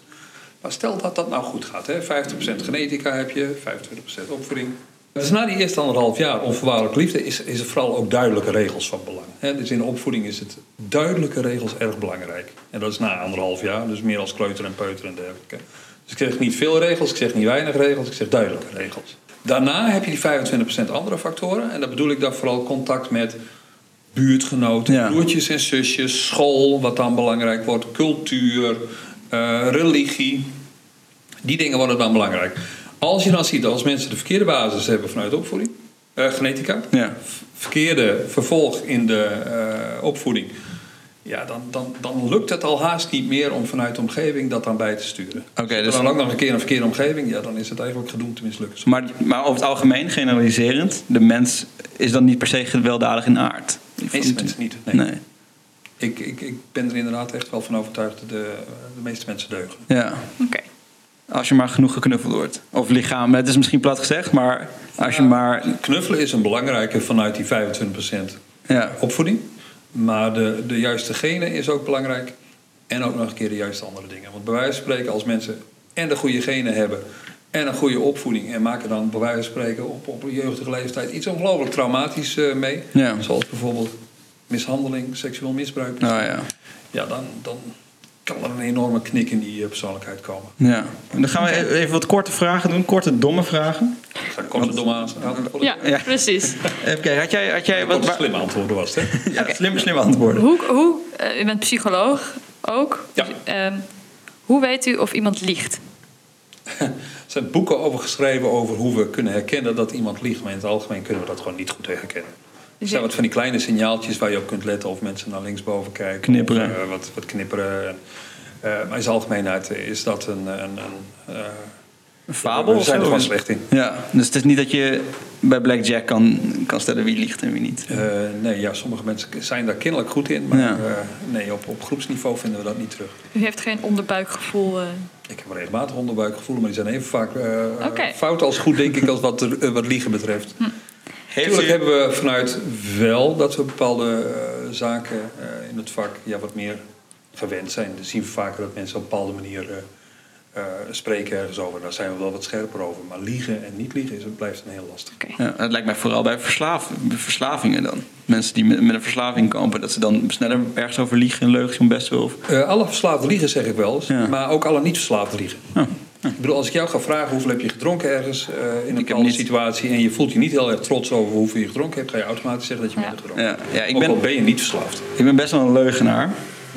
Maar stel dat dat nou goed gaat. Hè, 50% genetica heb je, 25% opvoeding. Dus na die eerste anderhalf jaar onvoorwaardelijke liefde is, is er vooral ook duidelijke regels van belang. Dus in de opvoeding is het duidelijke regels erg belangrijk. En dat is na anderhalf jaar, dus meer als kleuter en peuter en dergelijke. Dus ik zeg niet veel regels, ik zeg niet weinig regels, ik zeg duidelijke regels. Daarna heb je die 25% andere factoren. En dat bedoel ik dan vooral contact met buurtgenoten, Ja. broertjes en zusjes, school, wat dan belangrijk wordt, cultuur, eh, religie. Die dingen worden dan belangrijk. Als je dan ziet dat als mensen de verkeerde basis hebben vanuit opvoeding, eh, genetica, Ja. verkeerde vervolg in de eh, opvoeding, ja, dan, dan, dan lukt het al haast niet meer om vanuit de omgeving dat dan bij te sturen. Oké, dus- dan ook nog een keer een verkeerde omgeving, ja, dan is het eigenlijk gedoemd te mislukken. Maar, maar over het algemeen, generaliserend, de mens is dan niet per se gewelddadig in aard. De meeste mensen niet. Nee. Nee. Ik, ik, ik ben er inderdaad echt wel van overtuigd dat de, de meeste mensen deugen. Ja. Oké. Als je maar genoeg geknuffeld wordt. Of lichaam, het is misschien plat gezegd, maar als je Ja. maar... Knuffelen is een belangrijke vanuit die 25% Ja. opvoeding. Maar de, de juiste genen is ook belangrijk. En ook nog een keer de juiste andere dingen. Want bij wijze van spreken, als mensen en de goede genen hebben... en een goede opvoeding... en maken dan bij wijze van spreken op, op een jeugdige leeftijd... iets ongelooflijk traumatisch eh, mee. Ja. Zoals bijvoorbeeld mishandeling, seksueel misbruik. Nou ja. Ja, dan, dan kan er een enorme knik in die eh, persoonlijkheid komen. ja. En dan gaan we even wat korte vragen doen. Korte, domme vragen. Ik ga korte domme antwoorden. Ja, Ja. precies. Even kijken, had jij... Had jij wat, slimme antwoorden was het, hè? ja, slim, slim antwoorden. Hoe, hoe eh, u bent psycholoog ook. Ja. Ehm, hoe weet u of iemand liegt? Er zijn boeken over geschreven over hoe we kunnen herkennen dat iemand liegt. Maar in het algemeen kunnen we dat gewoon niet goed herkennen. Er zijn wat van die kleine signaaltjes waar je op kunt letten of mensen naar linksboven kijken. Knipperen. Of, eh, wat, wat knipperen. En, eh, maar in zijn algemeenheid is dat een, een, een, eh, Een fabel We zijn er gewoon slecht in. Ja, dus het is niet dat je bij Blackjack kan, kan stellen wie liegt en wie niet. Eh, nee, ja, sommige mensen zijn daar kennelijk goed in. Maar Ja. eh, nee, op, op groepsniveau vinden we dat niet terug. U heeft geen onderbuikgevoel. eh. Ik heb regelmatig onderbuikgevoelen, maar die zijn even vaak eh, Oké. fout als goed, denk ik, als wat, er, eh, wat liegen betreft. Heeft Natuurlijk u- hebben we vanuit wel dat we bepaalde eh, zaken eh, in het vak ja, wat meer gewend zijn. Dan zien we vaker dat mensen op een bepaalde manier eh, spreken ergens over. Daar zijn we wel wat scherper over. Maar liegen en niet liegen is, het blijft een heel lastig. Ja, het lijkt mij vooral bij verslaaf, verslavingen dan. Mensen die met, met een verslaving kampen, dat ze dan sneller ergens over liegen en leugens om best wil. Eh, alle verslaafde liegen zeg ik wel eens, Ja. maar ook alle niet verslaafde liegen. Oh. Ik bedoel, als ik jou ga vragen hoeveel heb je gedronken ergens eh, in een bepaalde niet- situatie en je voelt je niet heel erg trots over hoeveel je gedronken hebt, ga je automatisch zeggen dat je Ja. minder gedronken hebt. ja ik, Ook al ben, ben je niet verslaafd. ik ben best wel een leugenaar.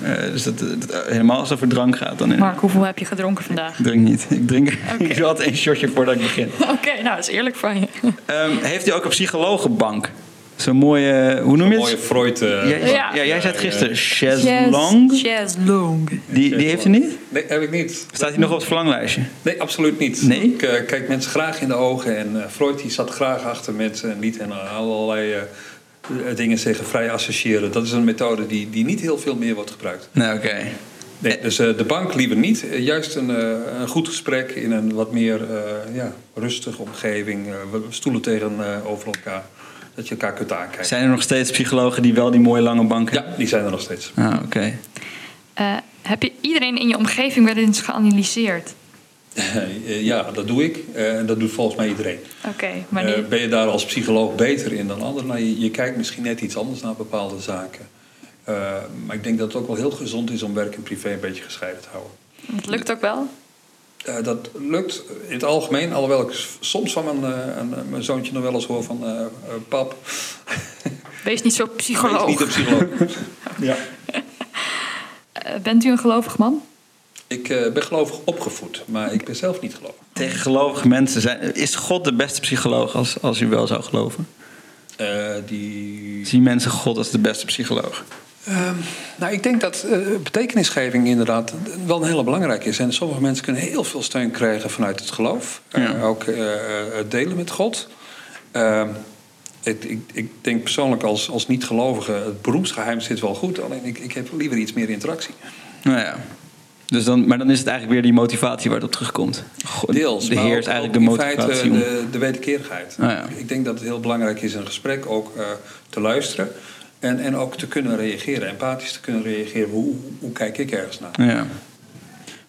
Eh, dus dat, dat- helemaal als het over drank gaat, dan Mark, hoeveel heb je gedronken vandaag? ik drink niet. Ik drink Oké. ik doe altijd één shotje voordat ik begin. Oké, nou, dat is eerlijk van je. Ehm, heeft u ook een psychologenbank? Zo'n mooie, hoe noem je Mooie het? Freud. eh, Ja, ja, Ja. jij zei het gisteren. Chaiselong? Chaiselong. Die, die heeft u niet? Nee, heb ik niet. Staat hij nog op het verlanglijstje? Nee, absoluut niet. Nee? Ik eh, kijk mensen graag in de ogen. En eh, Freud die zat graag achter mensen en liet hen allerlei eh, eh, dingen zeggen, vrij associëren. Dat is een methode die, die niet heel veel meer wordt gebruikt. Nou, oké. Nee, dus eh, de bank liever niet. Eh, juist een, eh, een goed gesprek in een wat meer eh, ja, rustige omgeving. eh, we- stoelen tegenover elkaar. Dat je elkaar kunt aankijken. Zijn er nog steeds psychologen die wel die mooie lange bank hebben? Ja, die zijn er nog steeds. Ah, oké. Eh, heb je iedereen in je omgeving wel eens geanalyseerd? Eh, ja, dat doe ik. Eh, En dat doet volgens mij iedereen. Oké, maar Eh, niet... ben je daar als psycholoog beter in dan anderen? Nou, je, je kijkt misschien net iets anders naar bepaalde zaken. Eh, maar ik denk dat het ook wel heel gezond is om werk en privé een beetje gescheiden te houden. Het lukt ook wel. Eh, dat lukt in het algemeen, alhoewel ik soms van mijn, eh, een- mijn zoontje nog wel eens hoor van... eh, eh, pap, Wees niet zo wees psycholoog. niet een psycholoog. ja. Eh, bent u een gelovig man? Ik eh, ben gelovig opgevoed, maar ik ben zelf niet gelovig. Tegen gelovige mensen zijn... Is God de beste psycholoog als, als u wel zou geloven? Eh, die... Zien mensen God als de beste psycholoog? Ehm, nou, ik denk dat eh, betekenisgeving inderdaad wel een hele belangrijke is. En sommige mensen kunnen heel veel steun krijgen vanuit het geloof. Ja. ook het delen met God. Ehm, ik, ik, ik denk persoonlijk als, als niet-gelovige, het beroepsgeheim zit wel goed. Alleen ik, ik heb liever iets meer interactie. Nou ja. Dus dan, maar dan is het eigenlijk weer die motivatie waar het op terugkomt. God, Deels. De Heer is eigenlijk de in motivatie. feite om- de, de wederkerigheid. Ah, ja. Ik denk dat het heel belangrijk is in een gesprek ook eh, te luisteren. En, en ook te kunnen reageren, empathisch te kunnen reageren. Hoe, hoe kijk ik ergens naar? Ja.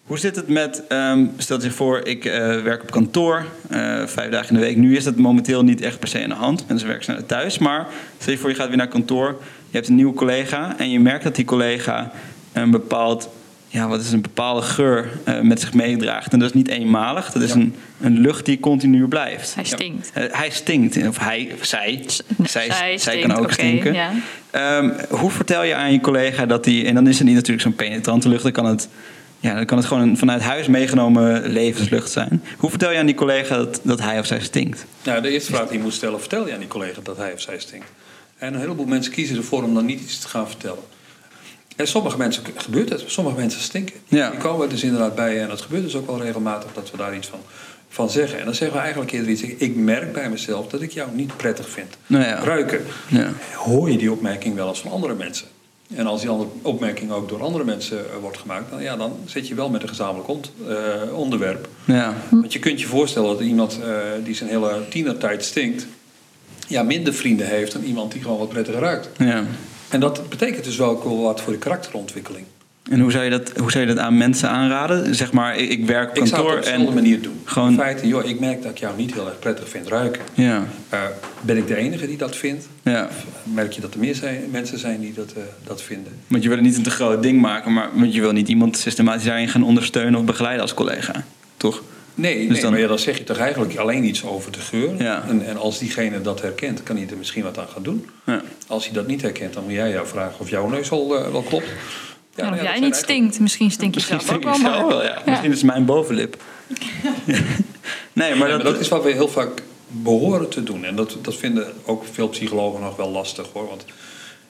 Hoe zit het met, ehm, stel je voor, ik eh, werk op kantoor, eh, vijf dagen in de week. Nu is dat momenteel niet echt per se aan de hand. Mensen werken sneller thuis. Maar stel je voor, je gaat weer naar kantoor. Je hebt een nieuwe collega en je merkt dat die collega een bepaald, ja, wat is een bepaalde geur eh, met zich meedraagt. En dat is niet eenmalig. Dat is Ja. een, een lucht die continu blijft. Hij stinkt. Eh, hij stinkt, of hij, of zij. S- zij, zij kan ook stinken. ja. Ehm, hoe vertel je aan je collega dat die, en dan is het niet natuurlijk zo'n penetrante lucht, dan kan het, ja, dan kan het gewoon een vanuit huis meegenomen levenslucht zijn. Hoe vertel je aan die collega dat, dat hij of zij stinkt? Nou, de eerste vraag die je moet stellen, vertel je aan die collega dat hij of zij stinkt? En een heleboel mensen kiezen ervoor om dan niet iets te gaan vertellen. En sommige mensen gebeurt het, sommige mensen stinken. Ja. Die komen er dus inderdaad bij en het gebeurt dus ook wel regelmatig dat we daar iets van, van zeggen. En dan zeggen we eigenlijk eerder iets, ik merk bij mezelf dat ik jou niet prettig vind. Nou ja. Ruiken. Ja. Hoor je die opmerking wel eens van andere mensen? En als die andere opmerking ook door andere mensen eh, wordt gemaakt, dan, ja, dan zit je wel met een gezamenlijk ont- eh, onderwerp. Ja. Want je kunt je voorstellen dat iemand eh, die zijn hele tienertijd stinkt, ja, minder vrienden heeft dan iemand die gewoon wat prettiger ruikt. ja. En dat betekent dus wel ook wel wat voor de karakterontwikkeling. En hoe zou, je dat, hoe zou je dat aan mensen aanraden? Zeg maar, ik, ik werk op Ik zou het kantoor op dezelfde en... manier doen. gewoon- In feite, joh, ik merk dat ik jou niet heel erg prettig vind ruiken. Ja, Eh, ben ik de enige die dat vindt? ja. Of merk je dat er meer zijn, mensen zijn die dat, eh, dat vinden? Want je wil het niet een te groot ding maken, maar want je wil niet iemand systematisch daarin gaan ondersteunen of begeleiden als collega. Toch? Nee, Dus nee dan- maar ja, dan zeg je toch eigenlijk alleen iets over de geur. Ja. En, en als diegene dat herkent, kan hij er misschien wat aan gaan doen. Ja. Als hij dat niet herkent, dan moet jij jou vragen of jouw neus al eh, wel klopt. Ja, Ja, nou of ja, jij niet stinkt. Misschien stink je Misschien zelf ook wel, wel, ja. Misschien is het mijn bovenlip. nee, maar Ja, maar dat, dat is wat we heel vaak behoren te doen. En dat, dat vinden ook veel psychologen nog wel lastig hoor. Want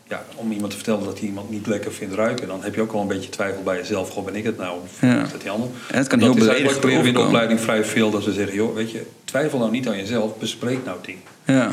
ja, om iemand te vertellen dat hij iemand niet lekker vindt ruiken, dan heb je ook wel een beetje twijfel bij jezelf. Goh, ben ik het nou? Of Ja. is dat die ander? Het kan dat heel is beledigend eigenlijk leren we in de opleiding vrij veel dat we zeggen, joh, weet je, twijfel nou niet aan jezelf, bespreek nou dingen. Ja.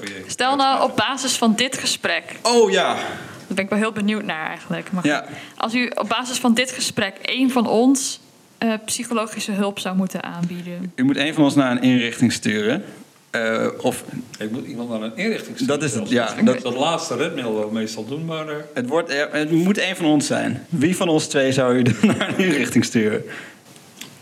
Oh jee. Stel nou op basis van dit gesprek, Oh ja. daar ben ik wel heel benieuwd naar eigenlijk. Maar Ja. Als u op basis van dit gesprek één van ons eh, psychologische hulp zou moeten aanbieden. U moet een van ons naar een inrichting sturen. Eh, of Ik moet iemand naar een inrichting sturen. Dat is het, ja, Dat, dat- dat laatste redmiddel wat we meestal doen, maar... eh, het, wordt, eh, het moet een van ons zijn. Wie van ons twee zou u naar een inrichting sturen?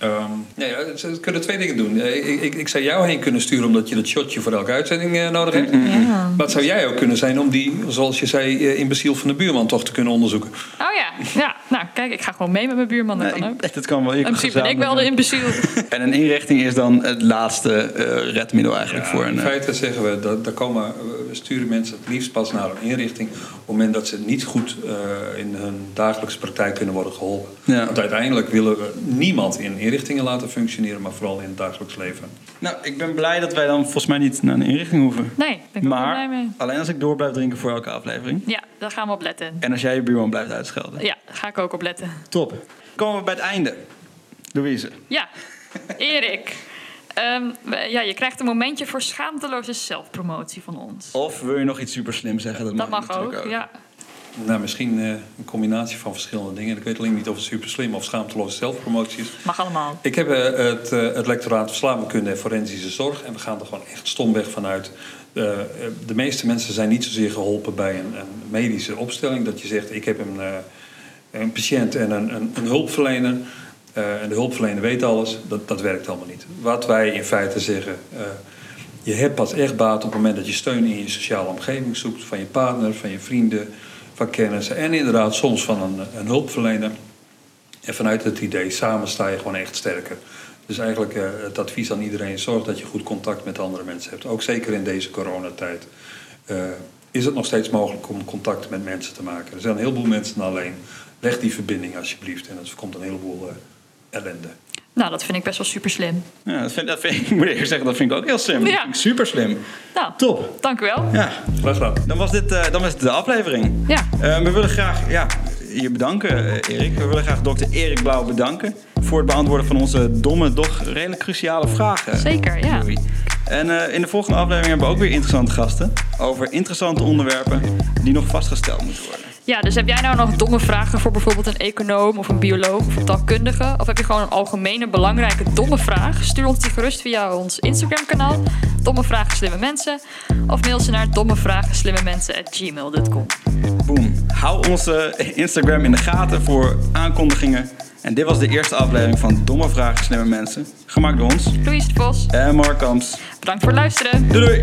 Ehm, nee, eh, ze kunnen twee dingen doen. Eh, Ik, ik, ik zou jou heen kunnen sturen omdat je dat shotje voor elke uitzending eh, nodig hebt. Ja. Maar het zou jij ook kunnen zijn om die, zoals je zei, eh, imbeciel van de buurman toch te kunnen onderzoeken. Oh ja, ja. Nou, kijk, ik ga gewoon mee met mijn buurman. Dat Nee, kan ik- dat kan wel. Je In principe ben ik wel de imbeciel. En een inrichting is dan het laatste eh, redmiddel eigenlijk voor een. in eh, feite zeggen we, dat, daar komen, we sturen mensen het liefst pas naar een inrichting... op het moment dat ze niet goed eh, in hun dagelijkse praktijk kunnen worden geholpen. Ja. Want uiteindelijk willen we niemand in inrichtingen laten functioneren... maar vooral in het dagelijks leven. Nou, ik ben blij dat wij dan volgens mij niet naar een inrichting hoeven. Nee, daar ben ik ook Maar blij mee. alleen als ik door blijf drinken voor elke aflevering. Ja, daar gaan we op letten. En als jij je buurman blijft uitschelden. Ja, daar ga ik ook op letten. Top. Komen we bij het einde. Louise. Ja, Erik. Ehm, ja, je krijgt een momentje voor schaamteloze zelfpromotie van ons. Of wil je nog iets super slim zeggen? Dat mag, Dat mag ook, natuurlijk ja. Nou, misschien eh, een combinatie van verschillende dingen. Ik weet alleen niet of het super slim of schaamteloze zelfpromotie is. Mag allemaal. Ik heb eh, het, eh, het lectoraat Verslavingskunde en Forensische Zorg. En we gaan er gewoon echt stomweg vanuit. De meeste mensen zijn niet zozeer geholpen bij een, een medische opstelling. Dat je zegt, ik heb een, een patiënt en een, een, een hulpverlener. en de hulpverlener weet alles. Dat, dat werkt allemaal niet. Wat wij in feite zeggen... je hebt pas echt baat op het moment dat je steun in je sociale omgeving zoekt. Van je partner, van je vrienden, van kennissen. En inderdaad soms van een, een hulpverlener. En vanuit het idee, samen sta je gewoon echt sterker. Dus eigenlijk eh, het advies aan iedereen, zorg dat je goed contact met andere mensen hebt. Ook zeker in deze coronatijd. eh, is het nog steeds mogelijk om contact met mensen te maken. Er zijn een heleboel mensen alleen. Leg die verbinding alsjeblieft en dat voorkomt een heleboel eh, ellende. Nou, dat vind ik best wel super slim. Ja, dat vind, dat vind, ik moet eerlijk zeggen, dat vind ik ook heel slim. Dat Ja. vind ik super slim. Nou, Top. dank u wel. Ja, Graag gedaan. dan was dit eh, dan was dit de aflevering. Ja. Eh, we willen graag ja, je bedanken, eh, Erik. We willen graag dokter Erik Blauw bedanken voor het beantwoorden van onze domme, doch redelijk cruciale vragen. Zeker, ja. Louis. En eh, in de volgende aflevering hebben we ook weer interessante gasten over interessante onderwerpen die nog vastgesteld moeten worden. Ja, dus heb jij nou nog domme vragen voor bijvoorbeeld een econoom of een bioloog of een taalkundige? Of heb je gewoon een algemene belangrijke domme vraag? Stuur ons die gerust via ons Instagram kanaal. Domme vragen slimme mensen. Of mail ze naar dommevragen@gmail.com. Boom. Hou onze Instagram in de gaten voor aankondigingen. En dit was de eerste aflevering van Domme Vragen Slimme Mensen. Gemaakt door ons Louise de Vos, en Mark Kamps. bedankt voor het luisteren. Doei doei!